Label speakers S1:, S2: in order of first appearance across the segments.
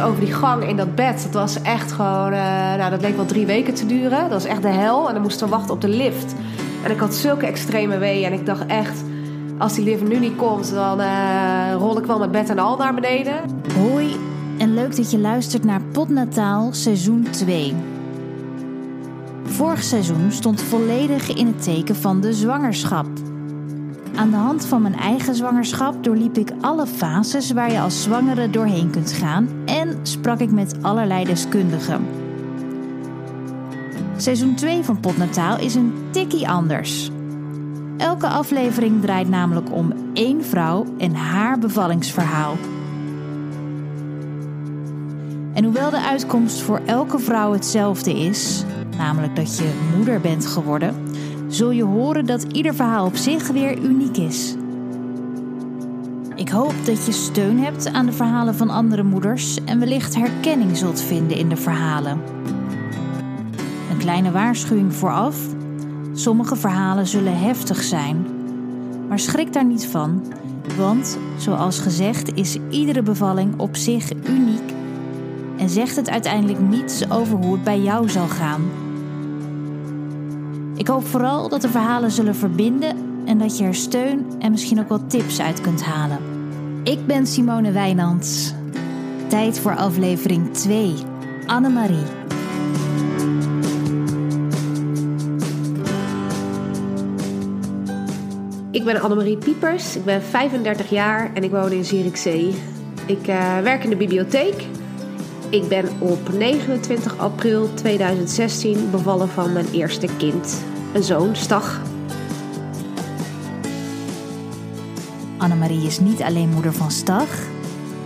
S1: over die gang in dat bed. Dat was echt gewoon, uh, nou dat leek wel drie weken te duren. Dat was echt de hel. En dan moesten we wachten op de lift. En ik had zulke extreme weeën. En ik dacht echt, als die lift nu niet komt, dan uh, rol ik wel met bed en al naar beneden.
S2: Hoi en leuk dat je luistert naar Potnataal seizoen 2. Vorig seizoen stond volledig in het teken van de zwangerschap. Aan de hand van mijn eigen zwangerschap doorliep ik alle fases waar je als zwangere doorheen kunt gaan en sprak ik met allerlei deskundigen. Seizoen 2 van Potnataal is een tikkie anders. Elke aflevering draait namelijk om één vrouw en haar bevallingsverhaal. En hoewel de uitkomst voor elke vrouw hetzelfde is, namelijk dat je moeder bent geworden, zul je horen dat ieder verhaal op zich weer uniek is. Ik hoop dat je steun hebt aan de verhalen van andere moeders en wellicht herkenning zult vinden in de verhalen. Een kleine waarschuwing vooraf: sommige verhalen zullen heftig zijn, maar schrik daar niet van, want zoals gezegd is iedere bevalling op zich uniek en zegt het uiteindelijk niets over hoe het bij jou zal gaan. Ik hoop vooral dat de verhalen zullen verbinden en dat je er steun en misschien ook wat tips uit kunt halen. Ik ben Simone Wijnands. Tijd voor aflevering 2. Annemarie.
S1: Ik ben Annemarie Piepers, ik ben 35 jaar en ik woon in Zierikzee. Ik uh, werk in de bibliotheek. Ik ben op 29 april 2016 bevallen van mijn eerste kind, een zoon, Stag.
S2: Annemarie is niet alleen moeder van Stag,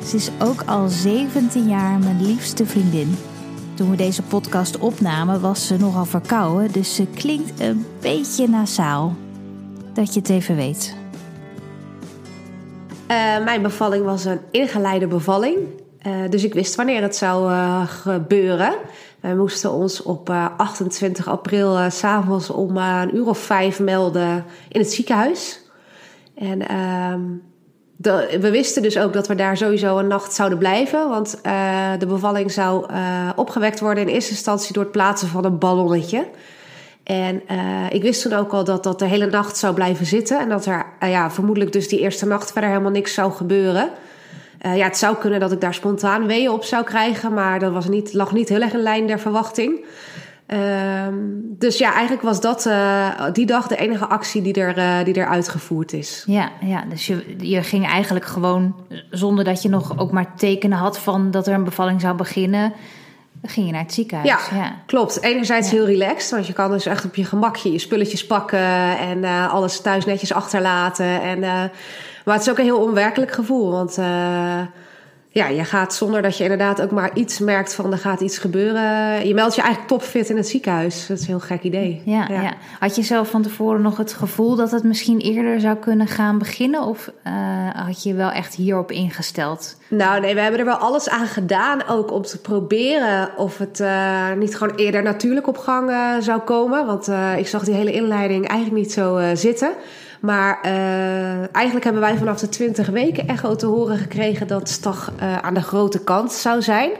S2: ze is ook al 17 jaar mijn liefste vriendin. Toen we deze podcast opnamen was ze nogal verkouden, dus ze klinkt een beetje nasaal. Dat je het even weet.
S1: Uh, mijn bevalling was een ingeleide bevalling. Uh, dus ik wist wanneer het zou uh, gebeuren. Wij moesten ons op 28 april s s'avonds om een uur of vijf melden in het ziekenhuis. En ehm, we wisten dus ook dat we daar sowieso een nacht zouden blijven. Want de bevalling zou opgewekt worden in eerste instantie door het plaatsen van een ballonnetje. En ik wist toen ook al dat dat de hele nacht zou blijven zitten. En dat er ja, vermoedelijk dus die eerste nacht verder helemaal niks zou gebeuren. Uh, ja, het zou kunnen dat ik daar spontaan weeën op zou krijgen. Maar dat was niet, lag niet heel erg in lijn der verwachting. Ehm, dus ja, eigenlijk was dat die dag de enige actie die er, die er uitgevoerd is.
S2: Ja, ja dus je, je ging eigenlijk gewoon zonder dat je nog ook maar tekenen had van dat er een bevalling zou beginnen dan ging je naar het ziekenhuis.
S1: Ja, ja. klopt. Enerzijds heel relaxed, want je kan dus echt op je gemakje je spulletjes pakken en uh, alles thuis netjes achterlaten. En, uh, maar het is ook een heel onwerkelijk gevoel, want uh, ja, je gaat zonder dat je inderdaad ook maar iets merkt van er gaat iets gebeuren. Je meldt je eigenlijk topfit in het ziekenhuis. Dat is een heel gek idee.
S2: Ja, ja. Had je zelf van tevoren nog het gevoel dat het misschien eerder zou kunnen gaan beginnen? Of uh, had je wel echt hierop ingesteld?
S1: Nou, nee, we hebben er wel alles aan gedaan. Ook om te proberen of het uh, niet gewoon eerder natuurlijk op gang uh, zou komen. Want ik zag die hele inleiding eigenlijk niet zo zitten. Maar uh, eigenlijk hebben wij vanaf de 20 weken echo te horen gekregen dat Stag uh, aan de grote kant zou zijn.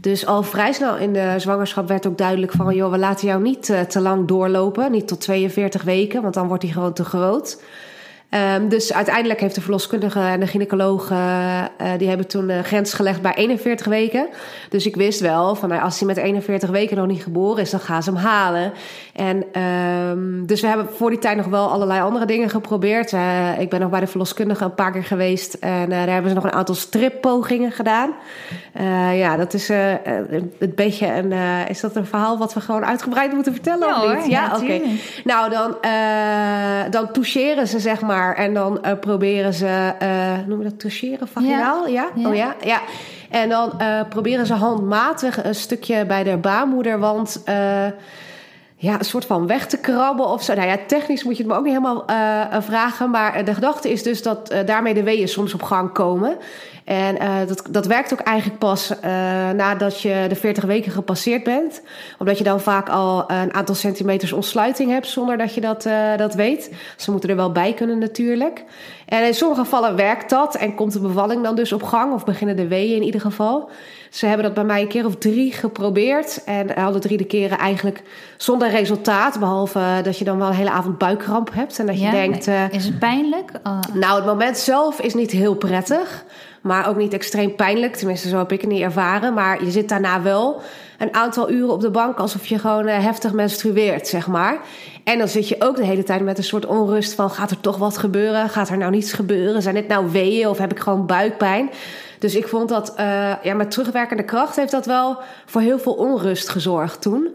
S1: Dus al vrij snel in de zwangerschap werd ook duidelijk van... joh, we laten jou niet uh, te lang doorlopen, niet tot 42 weken... want dan wordt hij gewoon te groot. Um, dus uiteindelijk heeft de verloskundige en de gynaecoloog... Die hebben toen de grens gelegd bij 41 weken. Dus ik wist wel van nou, als hij met 41 weken nog niet geboren is... dan gaan ze hem halen. En um, dus we hebben voor die tijd nog wel allerlei andere dingen geprobeerd. Uh, ik ben nog bij de verloskundige een paar keer geweest. En uh, daar hebben ze nog een aantal strippogingen gedaan. Uh, ja, dat is een beetje een... is dat een verhaal wat we gewoon uitgebreid moeten vertellen?
S2: Ja,
S1: of niet?
S2: Hoor,
S1: ja, oké. Okay. Nou, dan, dan toucheren ze zeg maar. En dan proberen ze... noemen we dat toucheren? Vaginaal? Ja. ja? Oh ja? Ja. En dan proberen ze handmatig een stukje bij de baarmoeder. Want... ja, een soort van weg te krabben of zo. Nou ja, technisch moet je het me ook niet helemaal uh, vragen. Maar de gedachte is dus dat daarmee de weeën soms op gang komen. En uh, dat, dat werkt ook eigenlijk pas nadat je de 40 weken gepasseerd bent. Omdat je dan vaak al een aantal centimeters ontsluiting hebt zonder dat je dat, dat weet. Ze moeten er wel bij kunnen natuurlijk. En in sommige gevallen werkt dat en komt de bevalling dan dus op gang. Of beginnen de weeën in ieder geval. Ze hebben dat bij mij een keer of drie geprobeerd. En alle drie de keren eigenlijk zonder resultaat. Behalve dat je dan wel een hele avond buikkramp hebt. En dat je denkt.
S2: Is het pijnlijk?
S1: Oh. Nou, het moment zelf is niet heel prettig. Maar ook niet extreem pijnlijk. Tenminste, zo heb ik het niet ervaren. Maar je zit daarna wel een aantal uren op de bank alsof je gewoon uh, heftig menstrueert, zeg maar. En dan zit je ook de hele tijd met een soort onrust van... gaat er toch wat gebeuren? Gaat er nou niets gebeuren? Zijn dit nou weeën of heb ik gewoon buikpijn? Dus ik vond dat, uh, ja, met terugwerkende kracht heeft dat wel voor heel veel onrust gezorgd toen.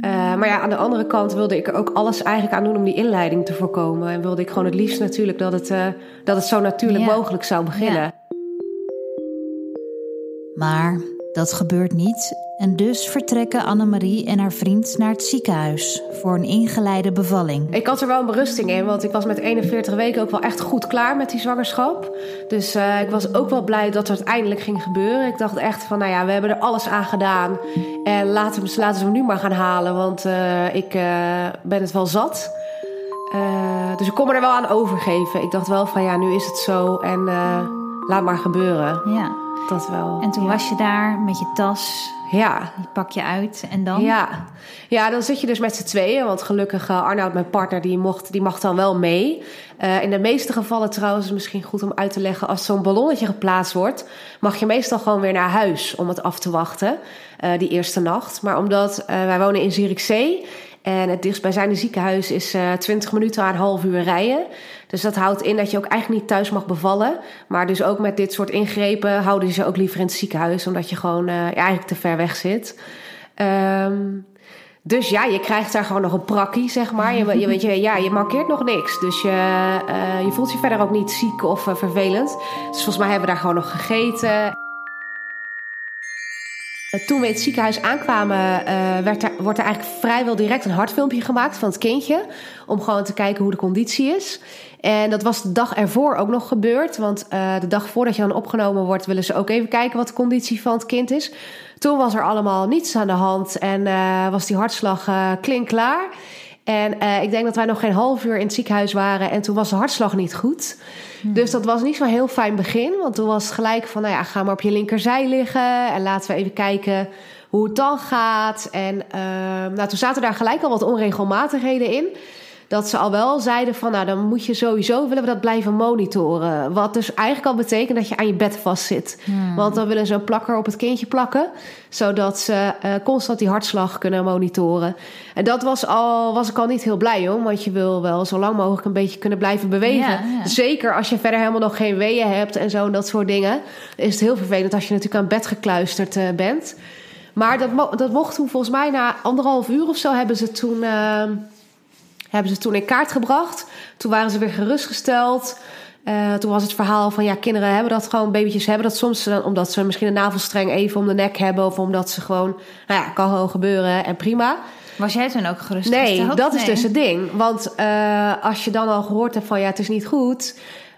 S1: Uh, maar ja, aan de andere kant wilde ik er ook alles eigenlijk aan doen om die inleiding te voorkomen. En wilde ik gewoon het liefst natuurlijk dat het, uh, dat het zo natuurlijk ja. mogelijk zou beginnen. Ja.
S2: Maar dat gebeurt niet en dus vertrekken Annemarie en haar vriend naar het ziekenhuis voor een ingeleide bevalling.
S1: Ik had er wel een berusting in, want ik was met 41 weken ook wel echt goed klaar met die zwangerschap. Dus uh, ik was ook wel blij dat het eindelijk ging gebeuren. Ik dacht echt van, nou ja, we hebben er alles aan gedaan. En laten we, laten we hem nu maar gaan halen, want uh, ik uh, ben het wel zat. dus ik kon me er wel aan overgeven. Ik dacht wel van, ja, nu is het zo en laat maar gebeuren.
S2: Ja.
S1: Dat wel.
S2: En toen
S1: ja.
S2: was je daar met je tas.
S1: Ja.
S2: Die pak je uit en dan?
S1: Ja, ja dan zit je dus met z'n tweeën. Want gelukkig uh, Arnoud, mijn partner, die, mocht, die mag dan wel mee. Uh, in de meeste gevallen trouwens, is misschien goed om uit te leggen... als zo'n ballonnetje geplaatst wordt... mag je meestal gewoon weer naar huis om het af te wachten. Uh, die eerste nacht. Maar omdat wij wonen in Zierikzee... En het dichtstbijzijnde ziekenhuis is uh, 20 minuten aan een half uur rijden. Dus dat houdt in dat je ook eigenlijk niet thuis mag bevallen. Maar dus ook met dit soort ingrepen houden ze ook liever in het ziekenhuis. Omdat je gewoon uh, ja, eigenlijk te ver weg zit. Um, dus ja, je krijgt daar gewoon nog een prakkie, zeg maar. Je, weet je, ja, je markeert nog niks. Dus je, uh, je voelt je verder ook niet ziek of vervelend. Dus volgens mij hebben we daar gewoon nog gegeten. Toen we in het ziekenhuis aankwamen, uh, werd er, wordt er eigenlijk vrijwel direct een hartfilmpje gemaakt van het kindje. Om gewoon te kijken hoe de conditie is. En dat was de dag ervoor ook nog gebeurd. Want uh, de dag voordat je dan opgenomen wordt, willen ze ook even kijken wat de conditie van het kind is. Toen was er allemaal niets aan de hand en was die hartslag klinkklaar. En uh, ik denk dat wij nog geen half uur in het ziekenhuis waren en toen was de hartslag niet goed. Hmm. Dus dat was niet zo'n heel fijn begin. Want toen was het gelijk van, nou ja, ga maar op je linkerzij liggen en laten we even kijken hoe het dan gaat. En uh, nou, toen zaten daar gelijk al wat onregelmatigheden in dat ze al wel zeiden van nou dan moet je sowieso willen we dat blijven monitoren. Wat dus eigenlijk al betekent dat je aan je bed vastzit. Hmm. Want dan willen ze een plakker op het kindje plakken, zodat ze uh, constant die hartslag kunnen monitoren. En dat was al was ik al niet heel blij om, want je wil wel zo lang mogelijk een beetje kunnen blijven bewegen. Ja, ja. Zeker als je verder helemaal nog geen weeën hebt en zo en dat soort dingen. Is het heel vervelend als je natuurlijk aan bed gekluisterd uh, bent. Maar dat, mo dat mocht toen volgens mij na anderhalf uur of zo hebben ze toen. Uh, hebben ze toen in kaart gebracht. Toen waren ze weer gerustgesteld. Uh, toen was het verhaal van ja, kinderen hebben dat gewoon, babytjes hebben dat soms, omdat ze misschien een navelstreng even om de nek hebben of omdat ze gewoon, nou ja, kan gewoon gebeuren en prima.
S2: Was jij toen ook gerust?
S1: Nee, dat nee. is dus het ding. Want uh, als je dan al gehoord hebt van ja, het is niet goed,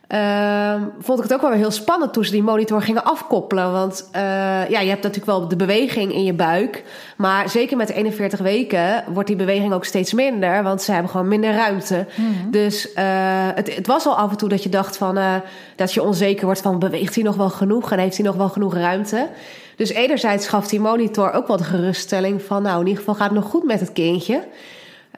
S1: Uh, vond ik het ook wel weer heel spannend toen ze die monitor gingen afkoppelen. Want uh, ja, je hebt natuurlijk wel de beweging in je buik. Maar zeker met 41 weken wordt die beweging ook steeds minder. Want ze hebben gewoon minder ruimte. Mm. Dus uh, het, het, was al af en toe dat je dacht van, dat je onzeker wordt van... beweegt hij nog wel genoeg en heeft hij nog wel genoeg ruimte? Dus enerzijds gaf die monitor ook wel de geruststelling van... nou, in ieder geval gaat het nog goed met het kindje...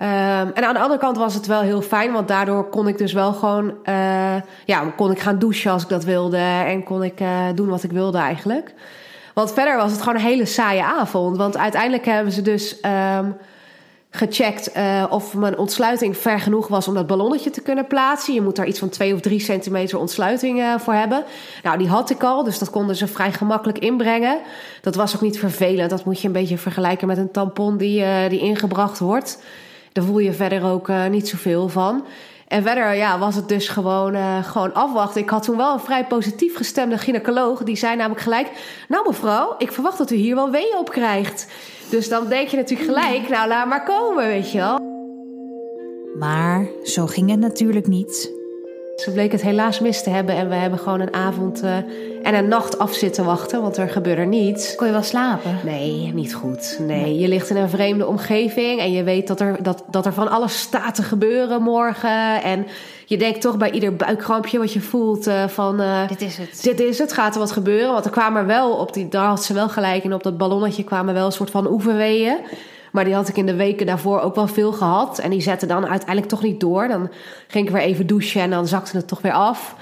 S1: Um, en aan de andere kant was het wel heel fijn, want daardoor kon ik dus wel gewoon, uh, ja, kon ik gaan douchen als ik dat wilde en kon ik uh, doen wat ik wilde eigenlijk. Want verder was het gewoon een hele saaie avond, want uiteindelijk hebben ze dus um, gecheckt uh, of mijn ontsluiting ver genoeg was om dat ballonnetje te kunnen plaatsen. Je moet daar iets van twee of drie centimeter ontsluiting voor hebben. Nou, die had ik al, dus dat konden ze vrij gemakkelijk inbrengen. Dat was ook niet vervelend. Dat moet je een beetje vergelijken met een tampon die, die ingebracht wordt. Daar voel je verder ook uh, niet zoveel van. En verder ja, was het dus gewoon, uh, gewoon afwachten. Ik had toen wel een vrij positief gestemde gynaecoloog. Die zei namelijk gelijk... Nou mevrouw, ik verwacht dat u hier wel weeën op krijgt. Dus dan denk je natuurlijk gelijk, nou laat maar komen, weet je wel.
S2: Maar zo ging het natuurlijk niet.
S1: Ze bleek het helaas mis te hebben en we hebben gewoon een avond uh, en een nacht af zitten wachten, want er gebeurde niets.
S2: Kon je wel slapen?
S1: Nee, niet goed. Nee, je ligt in een vreemde omgeving en je weet dat er, dat, dat er van alles staat te gebeuren morgen. En je denkt toch bij ieder buikkrampje wat je voelt uh, van... Uh,
S2: dit is het.
S1: Dit is het, gaat er wat gebeuren. Want er kwamen wel op die, daar had ze wel gelijk in, op dat ballonnetje kwamen wel een soort van oefenweeën. Maar die had ik in de weken daarvoor ook wel veel gehad. En die zette dan uiteindelijk toch niet door. Dan ging ik weer even douchen en dan zakte het toch weer af.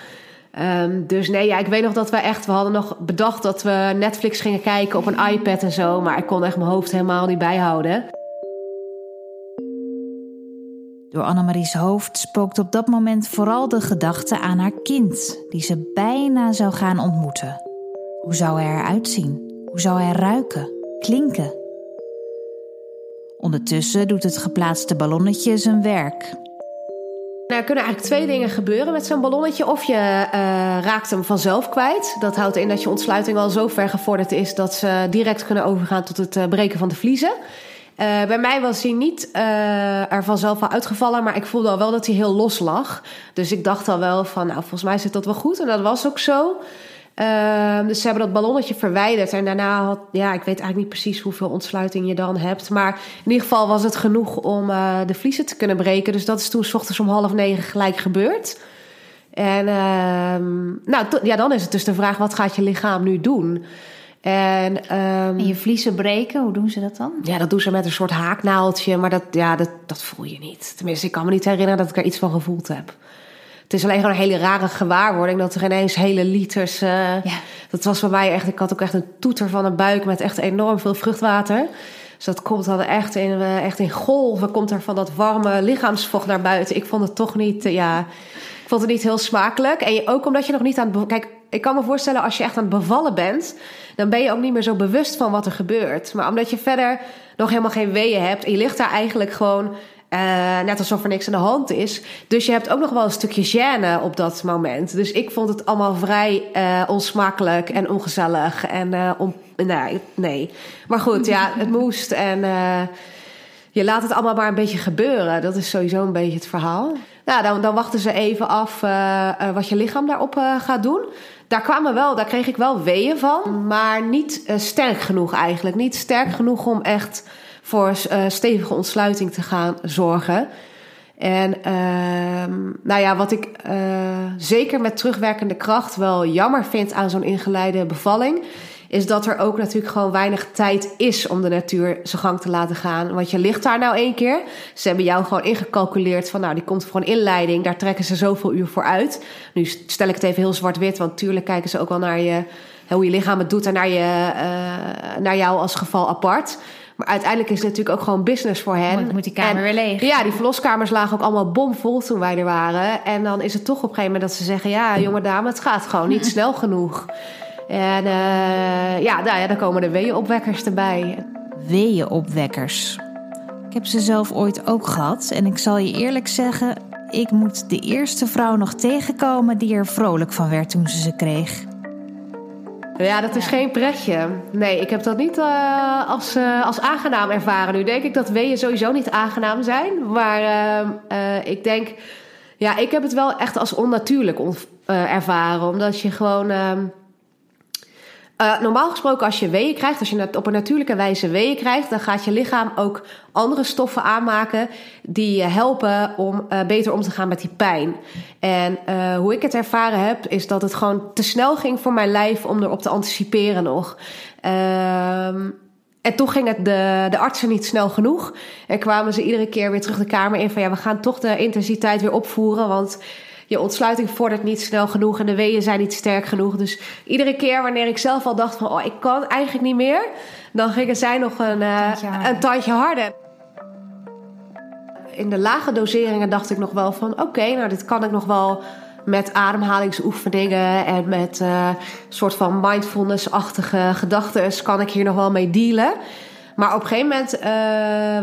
S1: Um, dus nee, ja, ik weet nog dat we echt... We hadden nog bedacht dat we Netflix gingen kijken op een iPad en zo. Maar ik kon echt mijn hoofd helemaal niet bijhouden.
S2: Door Annemarie's hoofd spookt op dat moment vooral de gedachte aan haar kind... die ze bijna zou gaan ontmoeten. Hoe zou hij eruit zien? Hoe zou hij ruiken? Klinken? Ondertussen doet het geplaatste ballonnetje zijn werk.
S1: Nou, er kunnen eigenlijk twee dingen gebeuren met zo'n ballonnetje. Of je uh, raakt hem vanzelf kwijt. Dat houdt in dat je ontsluiting al zo ver gevorderd is dat ze direct kunnen overgaan tot het uh, breken van de vliezen. Uh, bij mij was hij niet er vanzelf al uitgevallen, maar ik voelde al wel dat hij heel los lag. Dus ik dacht al wel van, nou, volgens mij zit dat wel goed. En dat was ook zo. Uh, dus ze hebben dat ballonnetje verwijderd. En daarna had, ja, ik weet eigenlijk niet precies hoeveel ontsluiting je dan hebt. Maar in ieder geval was het genoeg om uh, de vliezen te kunnen breken. Dus dat is toen s ochtends om half negen gelijk gebeurd. En uh, nou, ja, dan is het dus de vraag: wat gaat je lichaam nu doen?
S2: En, um, en, je vliezen breken, hoe doen ze dat dan?
S1: Ja, dat doen ze met een soort haaknaaldje. Maar dat, ja, dat, dat voel je niet. Tenminste, ik kan me niet herinneren dat ik er iets van gevoeld heb. Het is alleen gewoon een hele rare gewaarwording dat er ineens hele liters. Uh, ja. Dat was bij mij echt. Ik had ook echt een toeter van een buik met echt enorm veel vruchtwater. Dus dat komt dan echt in, uh, echt in golven. Komt er van dat warme lichaamsvocht naar buiten. Ik vond het toch niet. Uh, ja, ik vond het niet heel smakelijk. En je, ook omdat je nog niet aan het. Kijk, ik kan me voorstellen als je echt aan het bevallen bent. Dan ben je ook niet meer zo bewust van wat er gebeurt. Maar omdat je verder nog helemaal geen weeën hebt. En je ligt daar eigenlijk gewoon uh, net alsof er niks aan de hand is. Dus je hebt ook nog wel een stukje gêne op dat moment. Dus ik vond het allemaal vrij uh, onsmakelijk en ongezellig. En uh, om, nee, nee. Maar goed, ja, het moest. En je laat het allemaal maar een beetje gebeuren. Dat is sowieso een beetje het verhaal. Nou, dan, dan wachten ze even af wat je lichaam daarop gaat doen. Daar kwamen wel, daar kreeg ik wel weeën van. Maar niet sterk genoeg eigenlijk. Niet sterk genoeg om echt voor uh, stevige ontsluiting te gaan zorgen. En uh, nou ja, wat ik uh, zeker met terugwerkende kracht wel jammer vind aan zo'n ingeleide bevalling, is dat er ook natuurlijk gewoon weinig tijd is om de natuur zijn gang te laten gaan. Want je ligt daar nou één keer. Ze hebben jou gewoon ingecalculeerd van, nou, die komt voor een inleiding, daar trekken ze zoveel uur voor uit. Nu stel ik het even heel zwart-wit, want tuurlijk kijken ze ook wel naar je, hoe je lichaam het doet en naar, je, naar jou als geval apart. Maar uiteindelijk is het natuurlijk ook gewoon business voor hen.
S2: Moet, moet die kamer weer leeg.
S1: Ja, die verloskamers lagen ook allemaal bomvol toen wij er waren. En dan is het toch op een gegeven moment dat ze zeggen... ja, jonge dame, het gaat gewoon niet snel genoeg. En uh, ja, nou ja, dan komen de weeënopwekkers erbij.
S2: Weeënopwekkers. Ik heb ze zelf ooit ook gehad. En ik zal je eerlijk zeggen... ik moet de eerste vrouw nog tegenkomen... die er vrolijk van werd toen ze ze kreeg.
S1: Ja, dat is geen pretje. Nee, ik heb dat niet uh, als, uh, als aangenaam ervaren. Nu denk ik dat weeën sowieso niet aangenaam zijn. Maar uh, ik denk, ja, ik heb het wel echt als onnatuurlijk ervaren. Omdat je gewoon ehm, uh, normaal gesproken, als je weeën krijgt, als je op een natuurlijke wijze weeën krijgt, dan gaat je lichaam ook andere stoffen aanmaken die je helpen om uh, beter om te gaan met die pijn. En uh, hoe ik het ervaren heb, is dat het gewoon te snel ging voor mijn lijf om erop te anticiperen nog. Ehm, en toch ging het de, de artsen niet snel genoeg. En kwamen ze iedere keer weer terug de kamer in van ja, we gaan toch de intensiteit weer opvoeren. Want je ontsluiting vordert niet snel genoeg en de weeën zijn niet sterk genoeg. Dus iedere keer wanneer ik zelf al dacht van, oh, ik kan eigenlijk niet meer, dan gingen zij nog een, uh, een tandje harder. In de lage doseringen dacht ik nog wel van, oké, okay, nou dit kan ik nog wel met ademhalingsoefeningen en met uh, soort van mindfulness-achtige gedachten kan ik hier nog wel mee dealen. Maar op een gegeven moment uh,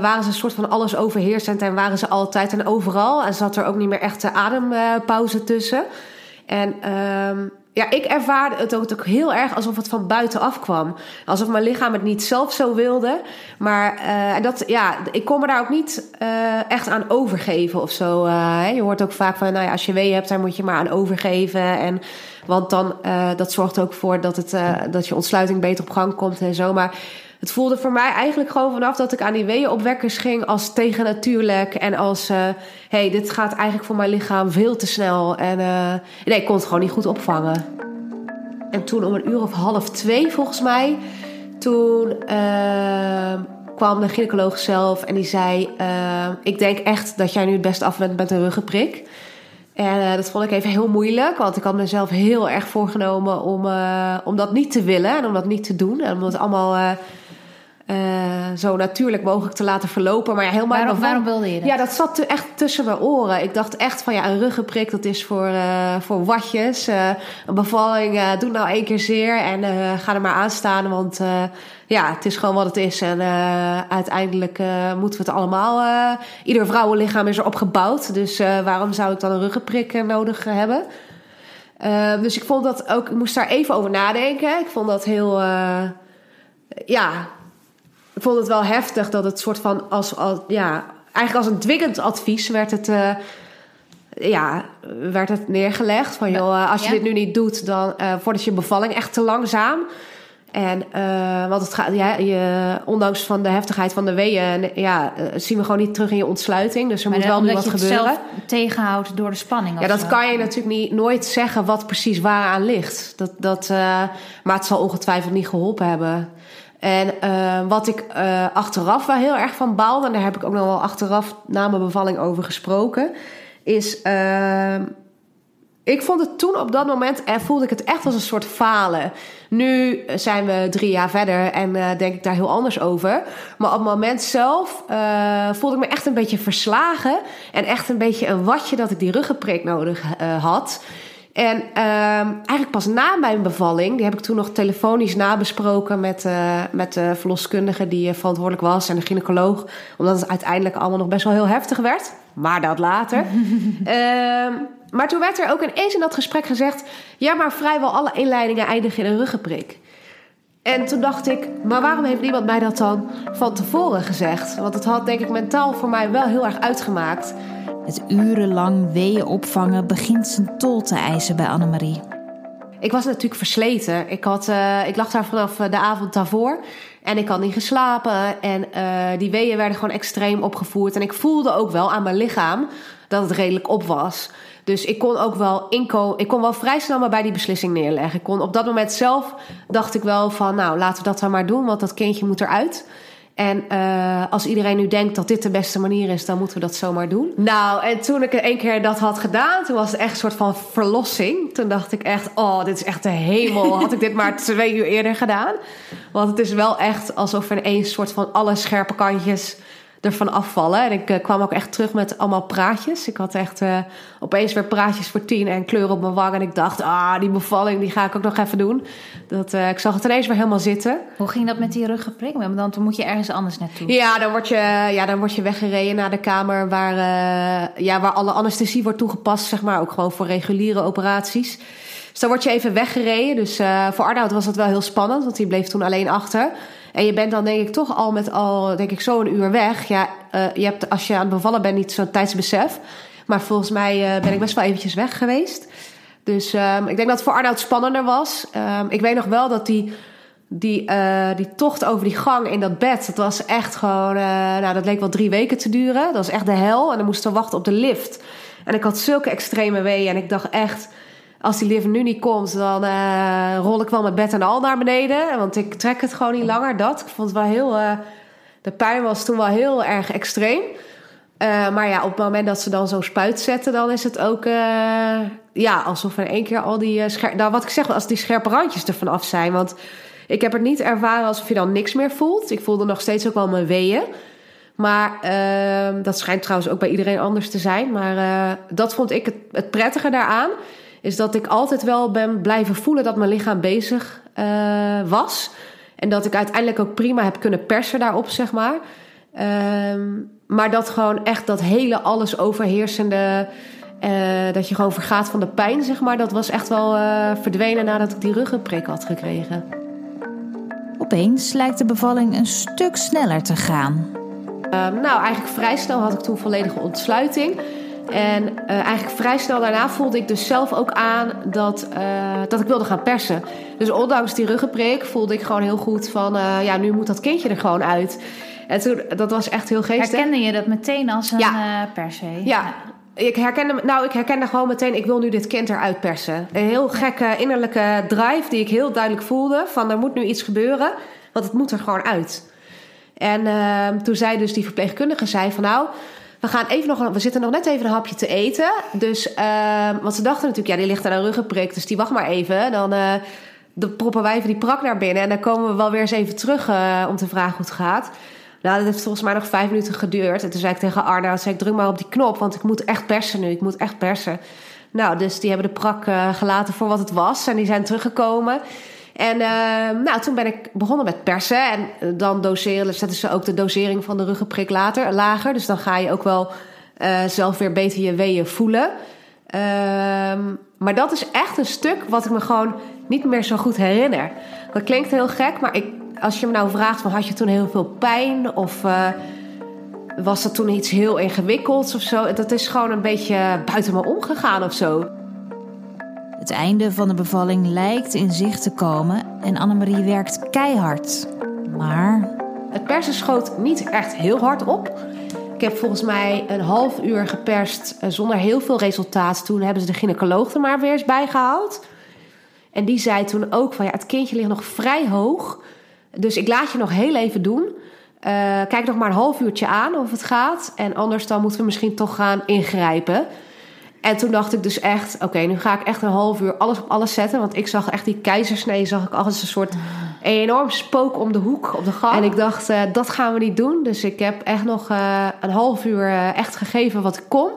S1: waren ze een soort van alles overheersend en waren ze altijd en overal. En zat er ook niet meer echt de adempauze tussen. En uh, ja, ik ervaarde het ook, ook heel erg alsof het van buitenaf kwam. Alsof mijn lichaam het niet zelf zo wilde. Maar uh, dat, ja, ik kon me daar ook niet uh, echt aan overgeven of zo. Uh, je hoort ook vaak van, nou ja, als je wee hebt, daar moet je maar aan overgeven. En, want dan, dat zorgt ook voor dat, het, dat je ontsluiting beter op gang komt en zo. Maar het voelde voor mij eigenlijk gewoon vanaf dat ik aan die weeënopwekkers ging als tegennatuurlijk. En als, hé, uh, hey, dit gaat eigenlijk voor mijn lichaam veel te snel. En uh, nee, ik kon het gewoon niet goed opvangen. En toen om een uur of half twee volgens mij, toen uh, kwam de gynaecoloog zelf en die zei... ik denk echt dat jij nu het best af bent met een ruggenprik. En dat vond ik even heel moeilijk, want ik had mezelf heel erg voorgenomen om, om dat niet te willen en om dat niet te doen. En om het allemaal uh, zo natuurlijk mogelijk te laten verlopen. Maar ja, helemaal
S2: waarom, waarom wilde je dat?
S1: Ja, dat zat echt tussen mijn oren. Ik dacht echt van ja, een ruggenprik dat is voor, uh, voor watjes. Uh, een bevalling, doe nou één keer zeer en ga er maar aan staan. Want ja, het is gewoon wat het is. En uiteindelijk moeten we het allemaal... ieder vrouwenlichaam is erop gebouwd. Dus waarom zou ik dan een ruggenprik nodig hebben? dus ik vond dat ook... Ik moest daar even over nadenken. Ik vond dat heel... ja, vond het wel heftig dat het soort van als, als ja, eigenlijk als een dwingend advies werd het, uh, ja, werd het neergelegd. Van joh, als je dit nu niet doet, dan uh, wordt je bevalling echt te langzaam. En uh, want het gaat, ja, je, ondanks van de heftigheid van de weeën, ja, zien we gewoon niet terug in je ontsluiting. Dus er
S2: maar
S1: moet wel nu
S2: wat
S1: je gebeuren.
S2: Het zelf tegenhoudt door de spanning.
S1: Ja, dat
S2: zo.
S1: kan je natuurlijk niet, nooit zeggen wat precies waaraan ligt. Dat, dat, uh, maar het zal ongetwijfeld niet geholpen hebben. En uh, wat ik uh, achteraf wel heel erg van baalde, en daar heb ik ook nog wel achteraf na mijn bevalling over gesproken, is. Uh, ik vond het toen op dat moment en voelde ik het echt als een soort falen. Nu zijn we drie jaar verder en denk ik daar heel anders over. Maar op het moment zelf voelde ik me echt een beetje verslagen. En echt een beetje een watje dat ik die ruggenprik nodig had. En uh, eigenlijk pas na mijn bevalling, die heb ik toen nog telefonisch nabesproken met, uh, met de verloskundige die verantwoordelijk was en de gynaecoloog. Omdat het uiteindelijk allemaal nog best wel heel heftig werd. Maar dat later. uh, maar toen werd er ook ineens in dat gesprek gezegd: ja, maar vrijwel alle inleidingen eindigen in een ruggenprik. En toen dacht ik, maar waarom heeft niemand mij dat dan van tevoren gezegd? Want het had denk ik mentaal voor mij wel heel erg uitgemaakt.
S2: Het urenlang weeën opvangen begint zijn tol te eisen bij Annemarie.
S1: Ik was natuurlijk versleten. Ik, had, uh, ik lag daar vanaf de avond daarvoor. En ik had niet geslapen. En uh, die weeën werden gewoon extreem opgevoerd. En ik voelde ook wel aan mijn lichaam dat het redelijk op was. Dus ik kon ook wel inkomen. Ik kon wel vrij snel maar bij die beslissing neerleggen. Ik kon op dat moment zelf dacht ik wel van, nou laten we dat dan maar doen, want dat kindje moet eruit. En uh, als iedereen nu denkt dat dit de beste manier is, dan moeten we dat zomaar doen. Nou, en toen ik één keer dat had gedaan, toen was het echt een soort van verlossing. Toen dacht ik echt, oh, dit is echt de hemel. Had ik dit maar twee uur eerder gedaan. Want het is wel echt alsof er een soort van alle scherpe kantjes ervan afvallen. En ik uh, kwam ook echt terug met allemaal praatjes. Ik had echt uh, opeens weer praatjes voor tien en kleur op mijn wang. En ik dacht, ah, die bevalling, die ga ik ook nog even doen. Dat, uh, ik zag het ineens weer helemaal zitten.
S2: Hoe ging dat met die ruggenprik? Want dan moet je ergens anders naartoe.
S1: Ja, dan word je, ja, dan word je weggereden naar de kamer waar, ja, waar alle anesthesie wordt toegepast. Zeg maar, ook gewoon voor reguliere operaties. Dus dan word je even weggereden. Dus voor Arnoud was dat wel heel spannend, want die bleef toen alleen achter. En je bent dan denk ik toch al met al, denk ik, zo een uur weg. Ja, uh, je hebt als je aan het bevallen bent niet zo'n tijdsbesef. Maar volgens mij uh, ben ik best wel eventjes weg geweest. Dus um, ik denk dat het voor Arnoud spannender was. Um, ik weet nog wel dat die, die, uh, die tocht over die gang in dat bed... dat was echt gewoon... nou, dat leek wel drie weken te duren. Dat was echt de hel. En dan moesten we wachten op de lift. En ik had zulke extreme weeën. En ik dacht echt als die lift nu niet komt, dan uh, rol ik wel met bed en al naar beneden. Want ik trek het gewoon niet langer, dat. Ik vond het wel heel... Uh, de pijn was toen wel heel erg extreem. Uh, maar ja, op het moment dat ze dan zo'n spuit zetten... dan is het ook ja, alsof in één keer al die... Scher nou, wat ik zeg, als die scherpe randjes ervan af zijn. Want ik heb het niet ervaren alsof je dan niks meer voelt. Ik voelde nog steeds ook wel mijn weeën. Maar uh, dat schijnt trouwens ook bij iedereen anders te zijn. Maar dat vond ik het, het prettige daaraan is dat ik altijd wel ben blijven voelen dat mijn lichaam bezig uh, was. En dat ik uiteindelijk ook prima heb kunnen persen daarop, zeg maar. Um, maar dat gewoon echt dat hele alles overheersende dat je gewoon vergaat van de pijn, zeg maar. Dat was echt wel verdwenen nadat ik die ruggenprik had gekregen.
S2: Opeens lijkt de bevalling een stuk sneller te gaan.
S1: nou, eigenlijk vrij snel had ik toen volledige ontsluiting. En eigenlijk vrij snel daarna voelde ik dus zelf ook aan dat, dat ik wilde gaan persen. Dus ondanks die ruggenprik voelde ik gewoon heel goed van... ja, nu moet dat kindje er gewoon uit. En toen, dat was echt heel geestig.
S2: Herkende je dat meteen als een ja. Per se?
S1: Ja. Ik herkende, nou, ik herkende gewoon meteen, ik wil nu dit kind eruit persen. Een heel gekke innerlijke drive die ik heel duidelijk voelde. Van er moet nu iets gebeuren, want het moet er gewoon uit. En uh, toen zei dus die verpleegkundige, zei van nou, we gaan even nog, we zitten nog net even een hapje te eten. Dus, uh, want ze dachten natuurlijk, ja, die ligt aan een ruggenprik, dus die wacht maar even. Dan, uh, dan proppen wij even die prak naar binnen en dan komen we wel weer eens even terug uh, om te vragen hoe het gaat. Nou, dat heeft volgens mij nog vijf minuten geduurd. En toen zei ik tegen Arna, zei ik druk maar op die knop, want ik moet echt persen nu. Ik moet echt persen. Nou, dus die hebben de prak uh, gelaten voor wat het was. En die zijn teruggekomen. En uh, nou, toen ben ik begonnen met persen. En dan doseren, zetten ze ook de dosering van de ruggenprik later, lager. Dus dan ga je ook wel uh, zelf weer beter je weeën voelen. Ehm, maar dat is echt een stuk wat ik me gewoon niet meer zo goed herinner. Dat klinkt heel gek, maar ik als je me nou vraagt, had je toen heel veel pijn? Of uh, was dat toen iets heel ingewikkelds of zo? Dat is gewoon een beetje buiten me omgegaan of zo.
S2: Het einde van de bevalling lijkt in zicht te komen en Annemarie werkt keihard. Maar.
S1: Het persen schoot niet echt heel hard op. Ik heb volgens mij een half uur geperst eh, zonder heel veel resultaat. Toen hebben ze de gynaecoloog er maar weer eens bij gehaald. En die zei toen ook van ja, het kindje ligt nog vrij hoog. Dus ik laat je nog heel even doen. Uh, kijk nog maar een half uurtje aan of het gaat. En anders dan moeten we misschien toch gaan ingrijpen. En toen dacht ik dus echt, oké, nu ga ik echt een half uur alles op alles zetten. Want ik zag echt die keizersnee, zag ik als een soort enorm spook om de hoek op de gang. En ik dacht, uh, dat gaan we niet doen. Dus ik heb echt nog uh, een half uur echt gegeven wat ik kon.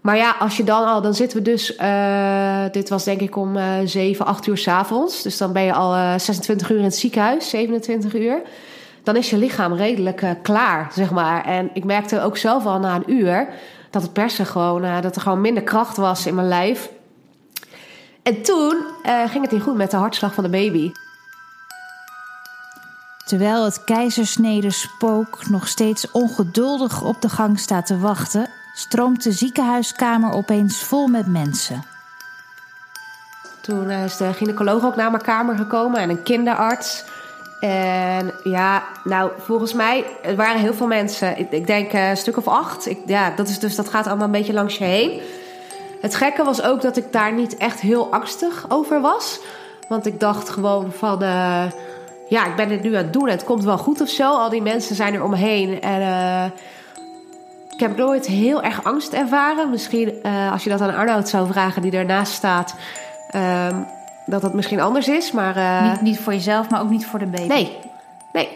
S1: Maar ja, als je dan al, dan zitten we dus, dit was denk ik om uh, 7, 8 uur s'avonds. Dus dan ben je al uh, 26 uur in het ziekenhuis, 27 uur. Dan is je lichaam redelijk klaar, zeg maar. En ik merkte ook zelf al na een uur dat het persen gewoon, uh, dat er gewoon minder kracht was in mijn lijf. En toen uh, ging het niet goed met de hartslag van de baby.
S2: Terwijl het keizersnede spook nog steeds ongeduldig op de gang staat te wachten, stroomt de ziekenhuiskamer opeens vol met mensen.
S1: Toen is de gynaecoloog ook naar mijn kamer gekomen en een kinderarts. En ja, nou, volgens mij er waren heel veel mensen. Ik, ik denk een stuk of acht. Ik, ja, dat is dus dat gaat allemaal een beetje langs je heen. Het gekke was ook dat ik daar niet echt heel angstig over was. Want ik dacht gewoon van, uh, ja, ik ben dit nu aan het doen. En het komt wel goed of zo. Al die mensen zijn er omheen. En uh, ik heb nooit heel erg angst ervaren. Misschien als je dat aan Arnoud zou vragen, die ernaast staat, uh, dat dat misschien anders is. Maar,
S2: uh, niet, niet voor jezelf, maar ook niet voor de baby.
S1: Nee, nee.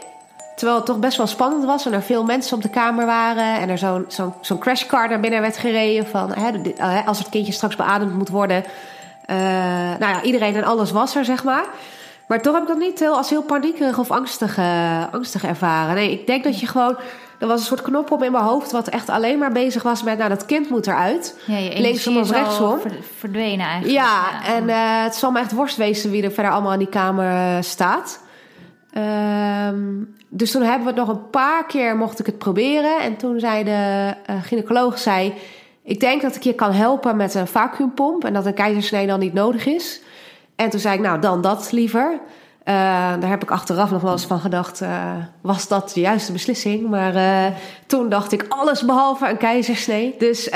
S1: Terwijl het toch best wel spannend was en er veel mensen op de kamer waren. En er zo'n zo'n zo'n crashcar naar binnen werd gereden. Van, hè, eh, als het kindje straks beademd moet worden. Uh, nou ja, iedereen en alles was er, zeg maar. Maar toch heb ik dat niet heel, als heel paniekerig of angstig, uh, angstig ervaren. Nee, ik denk dat je gewoon er was een soort knop op in mijn hoofd wat echt alleen maar bezig was met, nou, dat kind moet eruit.
S2: Ja, je Linksom of rechtsom. verdwenen eigenlijk.
S1: Ja, ja. en uh, het zal me echt worst wezen wie er verder allemaal in die kamer uh, staat. Um, dus toen hebben we het nog een paar keer mocht ik het proberen. En toen zei de uh, gynaecoloog, zei, ik denk dat ik je kan helpen met een vacuümpomp en dat een keizersnee dan niet nodig is. En toen zei ik, nou, dan dat liever. Uh, daar heb ik achteraf nog wel eens van gedacht, uh, was dat de juiste beslissing? Maar uh, toen dacht ik alles behalve een keizersnee. Dus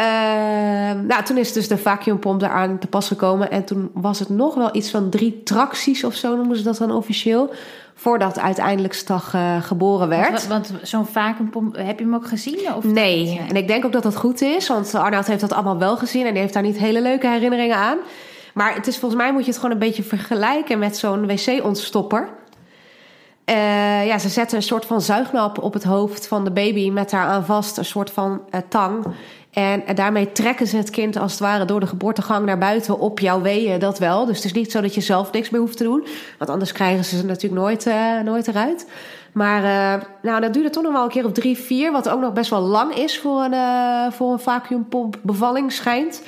S1: nou, toen is dus de vacuümpomp eraan te pas gekomen. En toen was het nog wel iets van drie tracties of zo noemen ze dat dan officieel. Voordat uiteindelijk Stag geboren werd.
S2: Want, want zo'n vacuümpomp, heb je hem ook gezien? Of
S1: nee, en ik denk ook dat dat goed is. Want Arnoud heeft dat allemaal wel gezien en die heeft daar niet hele leuke herinneringen aan. Maar het is volgens mij moet je het gewoon een beetje vergelijken met zo'n wc-ontstopper. Uh, ja, ze zetten een soort van zuignap op het hoofd van de baby met daaraan vast een soort van uh, tang. En, en daarmee trekken ze het kind als het ware door de geboortegang naar buiten op jouw weeën, dat wel. Dus het is niet zo dat je zelf niks meer hoeft te doen. Want anders krijgen ze ze natuurlijk nooit, nooit eruit. Maar nou, dat duurde toch nog wel een keer of drie, vier. Wat ook nog best wel lang is voor een, voor een vacuümpomp bevalling schijnt.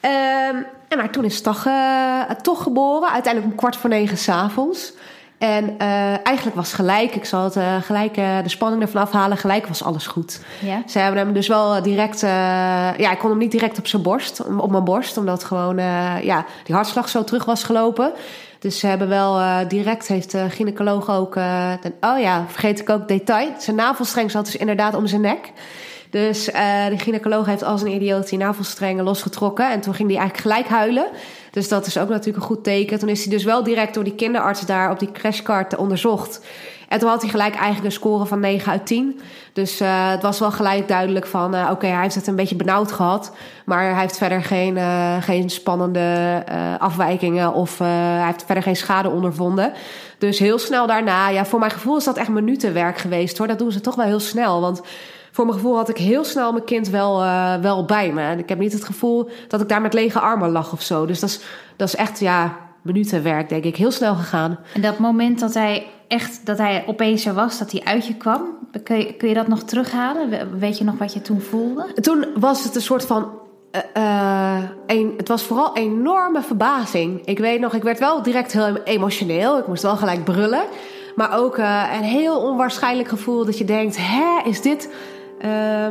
S1: Ehm, en maar toen is het toch, uh, toch geboren. Uiteindelijk om kwart voor negen s'avonds. En uh, eigenlijk was gelijk, ik zal het uh, gelijk de spanning ervan afhalen, gelijk was alles goed.
S2: Ja.
S1: Ze hebben hem dus wel direct, ja, ik kon hem niet direct op zijn borst, op mijn borst, omdat gewoon, ja, die hartslag zo terug was gelopen. Dus ze hebben wel direct, heeft de gynaecoloog ook, oh ja, vergeet ik ook detail, zijn navelstreng zat dus inderdaad om zijn nek. Dus uh, de gynaecoloog heeft als een idioot die navelstrengen losgetrokken. En toen ging hij eigenlijk gelijk huilen. Dus dat is ook natuurlijk een goed teken. Toen is hij dus wel direct door die kinderarts daar op die crashcard onderzocht. En toen had hij gelijk eigenlijk een score van 9 uit 10. Dus uh, het was wel gelijk duidelijk van... Uh, oké, hij heeft het een beetje benauwd gehad. Maar hij heeft verder geen, uh, geen spannende afwijkingen... of hij heeft verder geen schade ondervonden. Dus heel snel daarna... Ja, voor mijn gevoel is dat echt minutenwerk geweest hoor. Dat doen ze toch wel heel snel, want voor mijn gevoel had ik heel snel mijn kind wel, uh, wel bij me. En ik heb niet het gevoel dat ik daar met lege armen lag of zo. Dus dat is, dat is echt, ja, minutenwerk, denk ik. Heel snel gegaan.
S2: En dat moment dat hij echt, dat hij opeens er was, dat hij uit je kwam, kun je, kun je dat nog terughalen? Weet je nog wat je toen voelde?
S1: Toen was het een soort van uh, een, het was vooral enorme verbazing. Ik weet nog, ik werd wel direct heel emotioneel. Ik moest wel gelijk brullen. Maar ook uh, een heel onwaarschijnlijk gevoel dat je denkt: hè, is dit. Uh,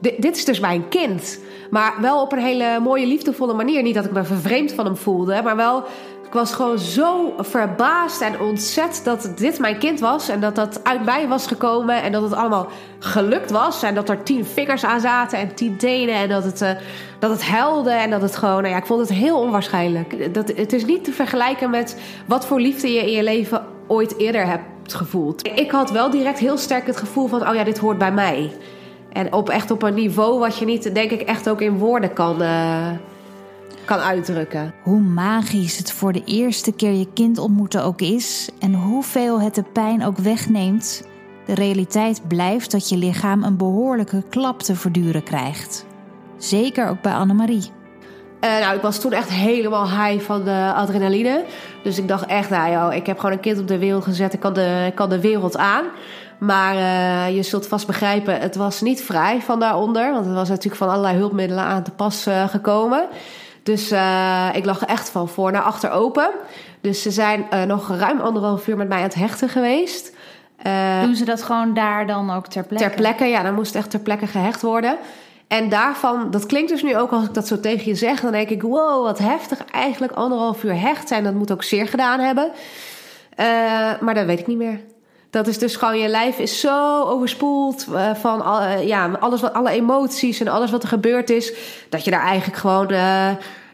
S1: dit, is dus mijn kind. Maar wel op een hele mooie, liefdevolle manier. Niet dat ik me vervreemd van hem voelde, maar wel. Ik was gewoon zo verbaasd en ontzet dat dit mijn kind was. En dat dat uit mij was gekomen. En dat het allemaal gelukt was. En dat er tien vingers aan zaten en tien tenen. En dat het, uh, dat het huilde. En dat het gewoon. Nou ja, ik vond het heel onwaarschijnlijk. Dat, het is niet te vergelijken met wat voor liefde je in je leven ooit eerder hebt gevoeld. Ik had wel direct heel sterk het gevoel van: oh ja, dit hoort bij mij. En op echt op een niveau wat je niet, denk ik, echt ook in woorden kan, uh, kan uitdrukken.
S2: Hoe magisch het voor de eerste keer je kind ontmoeten ook is en hoeveel het de pijn ook wegneemt, de realiteit blijft dat je lichaam een behoorlijke klap te verduren krijgt. Zeker ook bij Annemarie.
S1: Uh, nou, ik was toen echt helemaal high van de adrenaline. Dus ik dacht echt, nou joh, ik heb gewoon een kind op de wereld gezet. Ik kan de, ik kan de wereld aan. Maar uh, je zult vast begrijpen, het was niet vrij van daaronder. Want het was natuurlijk van allerlei hulpmiddelen aan te pas uh, gekomen. Dus ik lag echt van voor naar achter open. Dus ze zijn nog ruim anderhalf uur met mij aan het hechten geweest.
S2: Doen ze dat gewoon daar dan ook ter plekke?
S1: Ter plekke, ja. Dan moest echt ter plekke gehecht worden. En daarvan, dat klinkt dus nu ook als ik dat zo tegen je zeg, dan denk ik: wow, wat heftig. Eigenlijk anderhalf uur hecht zijn, dat moet ook zeer gedaan hebben. Uh, maar dat weet ik niet meer. Dat is dus gewoon, je lijf is zo overspoeld uh, van uh, ja, alles wat, alle emoties en alles wat er gebeurd is, dat je daar eigenlijk gewoon.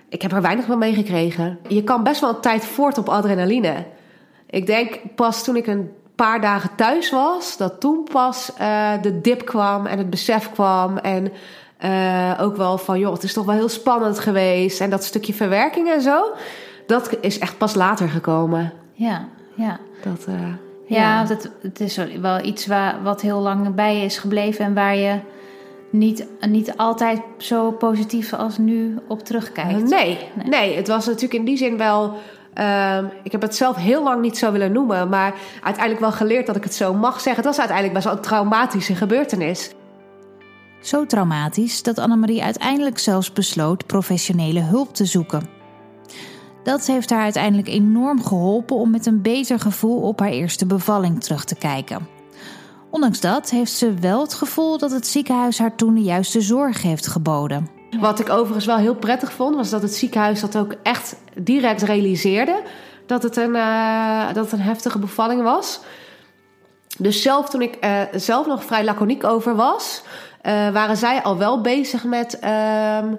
S1: ik heb er weinig van meegekregen. Je kan best wel een tijd voort op adrenaline. Ik denk pas toen ik een paar dagen thuis was, dat toen pas de dip kwam en het besef kwam. En uh, ook wel van, joh, het is toch wel heel spannend geweest. En dat stukje verwerking en zo, dat is echt pas later gekomen.
S2: Ja, ja.
S1: Dat, uh,
S2: ja, ja. Dat, het is wel iets waar, wat heel lang bij je is gebleven en waar je niet, niet altijd zo positief als nu op terugkijkt.
S1: Nee, nee, nee. het was natuurlijk in die zin wel. Uh, ik heb het zelf heel lang niet zo willen noemen, maar uiteindelijk wel geleerd dat ik het zo mag zeggen. Het was uiteindelijk best wel een traumatische gebeurtenis.
S2: Zo traumatisch dat Annemarie uiteindelijk zelfs besloot professionele hulp te zoeken. Dat heeft haar uiteindelijk enorm geholpen om met een beter gevoel op haar eerste bevalling terug te kijken. Ondanks dat heeft ze wel het gevoel dat het ziekenhuis haar toen de juiste zorg heeft geboden.
S1: Wat ik overigens wel heel prettig vond, was dat het ziekenhuis dat ook echt direct realiseerde dat het een, uh, dat een heftige bevalling was. Dus zelf toen ik uh, zelf nog vrij laconiek over was, waren zij al wel bezig met. Um,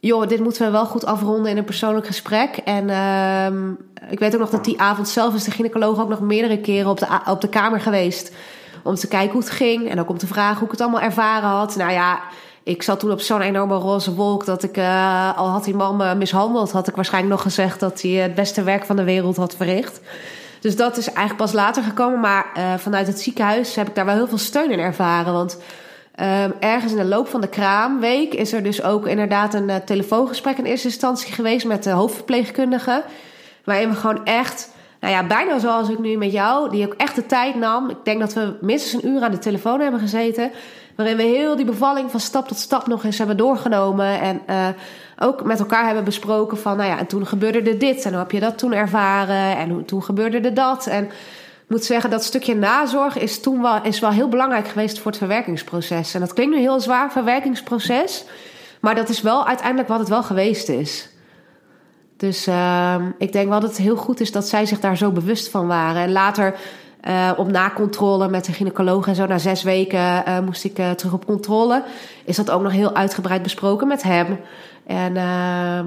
S1: joh, dit moeten we wel goed afronden in een persoonlijk gesprek. En um, ik weet ook nog dat die avond zelf is de gynaecoloog ook nog meerdere keren op de, op de kamer geweest. Om te kijken hoe het ging. En ook om te vragen hoe ik het allemaal ervaren had. Nou ja, ik zat toen op zo'n enorme roze wolk dat ik, uh, al had die man mishandeld, had ik waarschijnlijk nog gezegd dat hij het beste werk van de wereld had verricht. Dus dat is eigenlijk pas later gekomen. Maar uh, vanuit het ziekenhuis heb ik daar wel heel veel steun in ervaren. Want Um, ergens in de loop van de kraamweek is er dus ook inderdaad een uh, telefoongesprek in eerste instantie geweest met de hoofdverpleegkundige. Waarin we gewoon echt nou ja, bijna zoals ik nu met jou, die ook echt de tijd nam. Ik denk dat we minstens een uur aan de telefoon hebben gezeten. Waarin we heel die bevalling van stap tot stap nog eens hebben doorgenomen. En uh, ook met elkaar hebben besproken van, nou ja, en toen gebeurde er dit. En hoe heb je dat toen ervaren? En toen gebeurde er dat. En moet zeggen, dat stukje nazorg is toen wel, is wel heel belangrijk geweest voor het verwerkingsproces. En dat klinkt nu heel zwaar, verwerkingsproces. Maar dat is wel uiteindelijk wat het wel geweest is. Dus uh, ik denk wel dat het heel goed is dat zij zich daar zo bewust van waren. En later uh, op nakontrole met de gynaecoloog en zo, na zes weken uh, moest ik uh, terug op controle. Is dat ook nog heel uitgebreid besproken met hem. En ehm,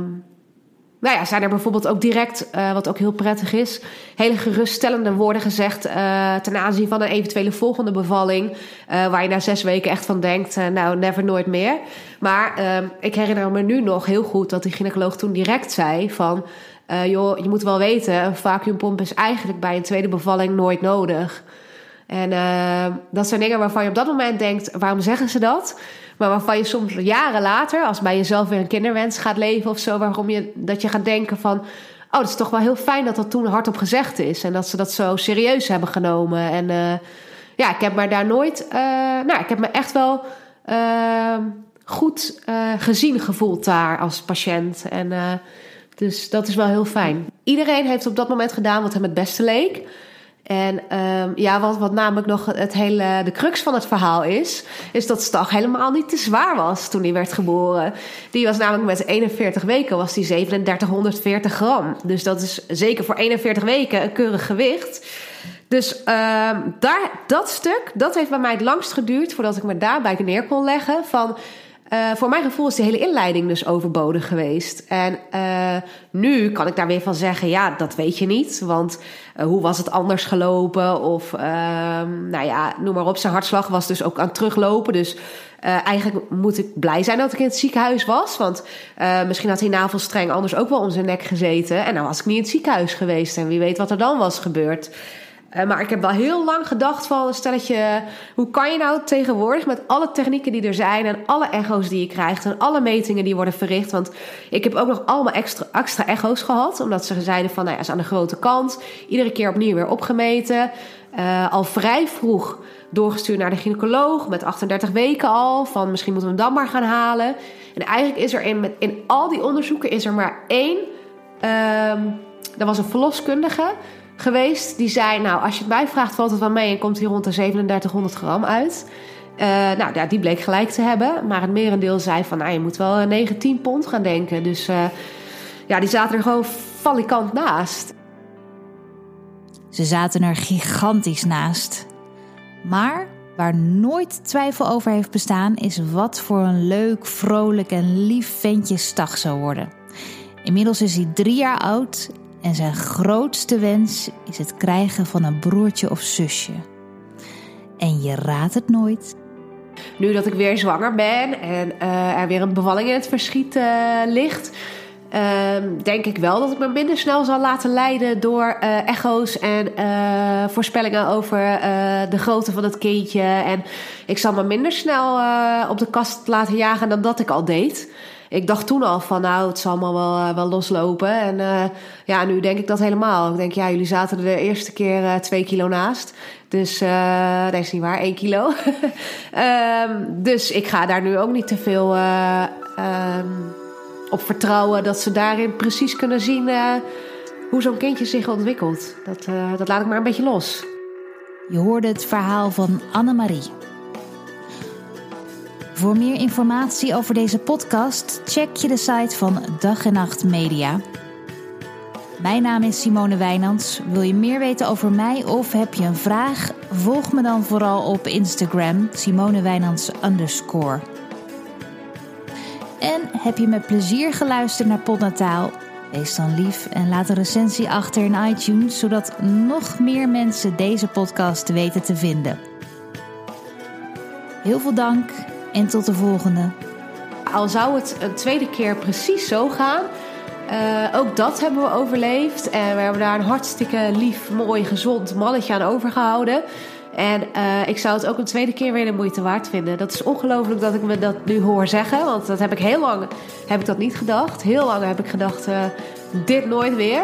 S1: nou ja, zijn er bijvoorbeeld ook direct, uh, wat ook heel prettig is, hele geruststellende woorden gezegd uh, ten aanzien van een eventuele volgende bevalling. Uh, waar je na zes weken echt van denkt, nou, never nooit meer. Maar ehm, ik herinner me nu nog heel goed dat die gynaecoloog toen direct zei van, joh, je moet wel weten, een vacuümpomp is eigenlijk bij een tweede bevalling nooit nodig. En ehm, dat zijn dingen waarvan je op dat moment denkt, waarom zeggen ze dat? Maar waarvan je soms jaren later, als bij jezelf weer een kinderwens gaat leven of zo, waarom je dat je gaat denken van. Oh, dat is toch wel heel fijn dat dat toen hardop gezegd is. En dat ze dat zo serieus hebben genomen. En uh, ja, ik heb me daar nooit. Uh, nou, ik heb me echt wel uh, goed gezien gevoeld daar als patiënt. En dus dat is wel heel fijn. Iedereen heeft op dat moment gedaan wat hem het beste leek. En um, ja, wat, wat namelijk nog het hele, de crux van het verhaal is, is dat Stag helemaal niet te zwaar was toen hij werd geboren. Die was namelijk met 41 weken was die 3740 gram. Dus dat is zeker voor 41 weken een keurig gewicht. Dus um, daar, dat stuk, dat heeft bij mij het langst geduurd voordat ik me daarbij neer kon leggen. Van uh, voor mijn gevoel is de hele inleiding dus overbodig geweest. En uh, nu kan ik daar weer van zeggen: ja, dat weet je niet. Want uh, hoe was het anders gelopen? Of ehm, nou ja, noem maar op. Zijn hartslag was dus ook aan het teruglopen. Dus eigenlijk moet ik blij zijn dat ik in het ziekenhuis was. Want misschien had die navelstreng anders ook wel om zijn nek gezeten. En dan was ik niet in het ziekenhuis geweest. En wie weet wat er dan was gebeurd. Uh, maar ik heb wel heel lang gedacht van, stelletje, hoe kan je nou tegenwoordig met alle technieken die er zijn en alle echo's die je krijgt en alle metingen die worden verricht, want ik heb ook nog allemaal extra, extra echo's gehad, omdat ze zeiden van, nou ja, is aan de grote kant, iedere keer opnieuw weer opgemeten, uh, al vrij vroeg doorgestuurd naar de gynaecoloog met 38 weken al, van misschien moeten we hem dan maar gaan halen. En eigenlijk is er in, in al die onderzoeken is er maar één, dat was een verloskundige geweest. Die zei, nou, als je het mij vraagt, valt het wel mee en komt hier rond de 3700 gram uit. Uh, nou, ja, die bleek gelijk te hebben. Maar het merendeel zei van, nou, je moet wel 9, 10 pond gaan denken. Dus uh, ja, die zaten er gewoon valikant naast.
S2: Ze zaten er gigantisch naast. Maar waar nooit twijfel over heeft bestaan, is wat voor een leuk, vrolijk en lief ventje Stag zou worden. Inmiddels is hij drie jaar oud en zijn grootste wens is het krijgen van een broertje of zusje. En je raadt het nooit.
S1: Nu dat ik weer zwanger ben en uh, er weer een bevalling in het verschiet uh, ligt, uh, denk ik wel dat ik me minder snel zal laten leiden door uh, echo's en voorspellingen over de grootte van het kindje. En ik zal me minder snel op de kast laten jagen dan dat ik al deed ik dacht toen al van nou, het zal allemaal wel, uh, wel loslopen. En uh, ja, nu denk ik dat helemaal. Ik denk, ja, jullie zaten er de eerste keer uh, twee kilo naast. Dus dat is niet waar, één kilo. um, dus ik ga daar nu ook niet te veel um, op vertrouwen dat ze daarin precies kunnen zien hoe zo'n kindje zich ontwikkelt. Dat, dat laat ik maar een beetje los.
S2: Je hoorde het verhaal van Annemarie. Voor meer informatie over deze podcast check je de site van Dag en Nacht Media. Mijn naam is Simone Wijnands. Wil je meer weten over mij of heb je een vraag? Volg me dan vooral op Instagram Simone Wijnands. En heb je met plezier geluisterd naar Podnataal? Wees dan lief en laat een recensie achter in iTunes, zodat nog meer mensen deze podcast weten te vinden. Heel veel dank en tot de volgende.
S1: Al zou het een tweede keer precies zo gaan. Uh, ook dat hebben we overleefd. En we hebben daar een hartstikke lief, mooi, gezond mannetje aan overgehouden. En uh, ik zou het ook een tweede keer weer de moeite waard vinden. Dat is ongelooflijk dat ik me dat nu hoor zeggen. Want dat heb ik heel lang heb ik dat niet gedacht. Heel lang heb ik gedacht, uh, dit nooit weer.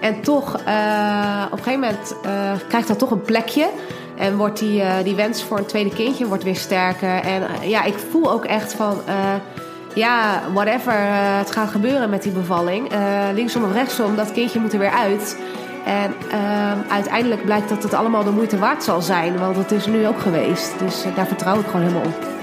S1: En toch, op een gegeven moment krijgt dat toch een plekje. En wordt die, die wens voor een tweede kindje wordt weer sterker. En ja, ik voel ook echt van ja, whatever het gaat gebeuren met die bevalling. linksom of rechtsom, dat kindje moet er weer uit. En uiteindelijk blijkt dat het allemaal de moeite waard zal zijn. Want het is nu ook geweest. Dus daar vertrouw ik gewoon helemaal op.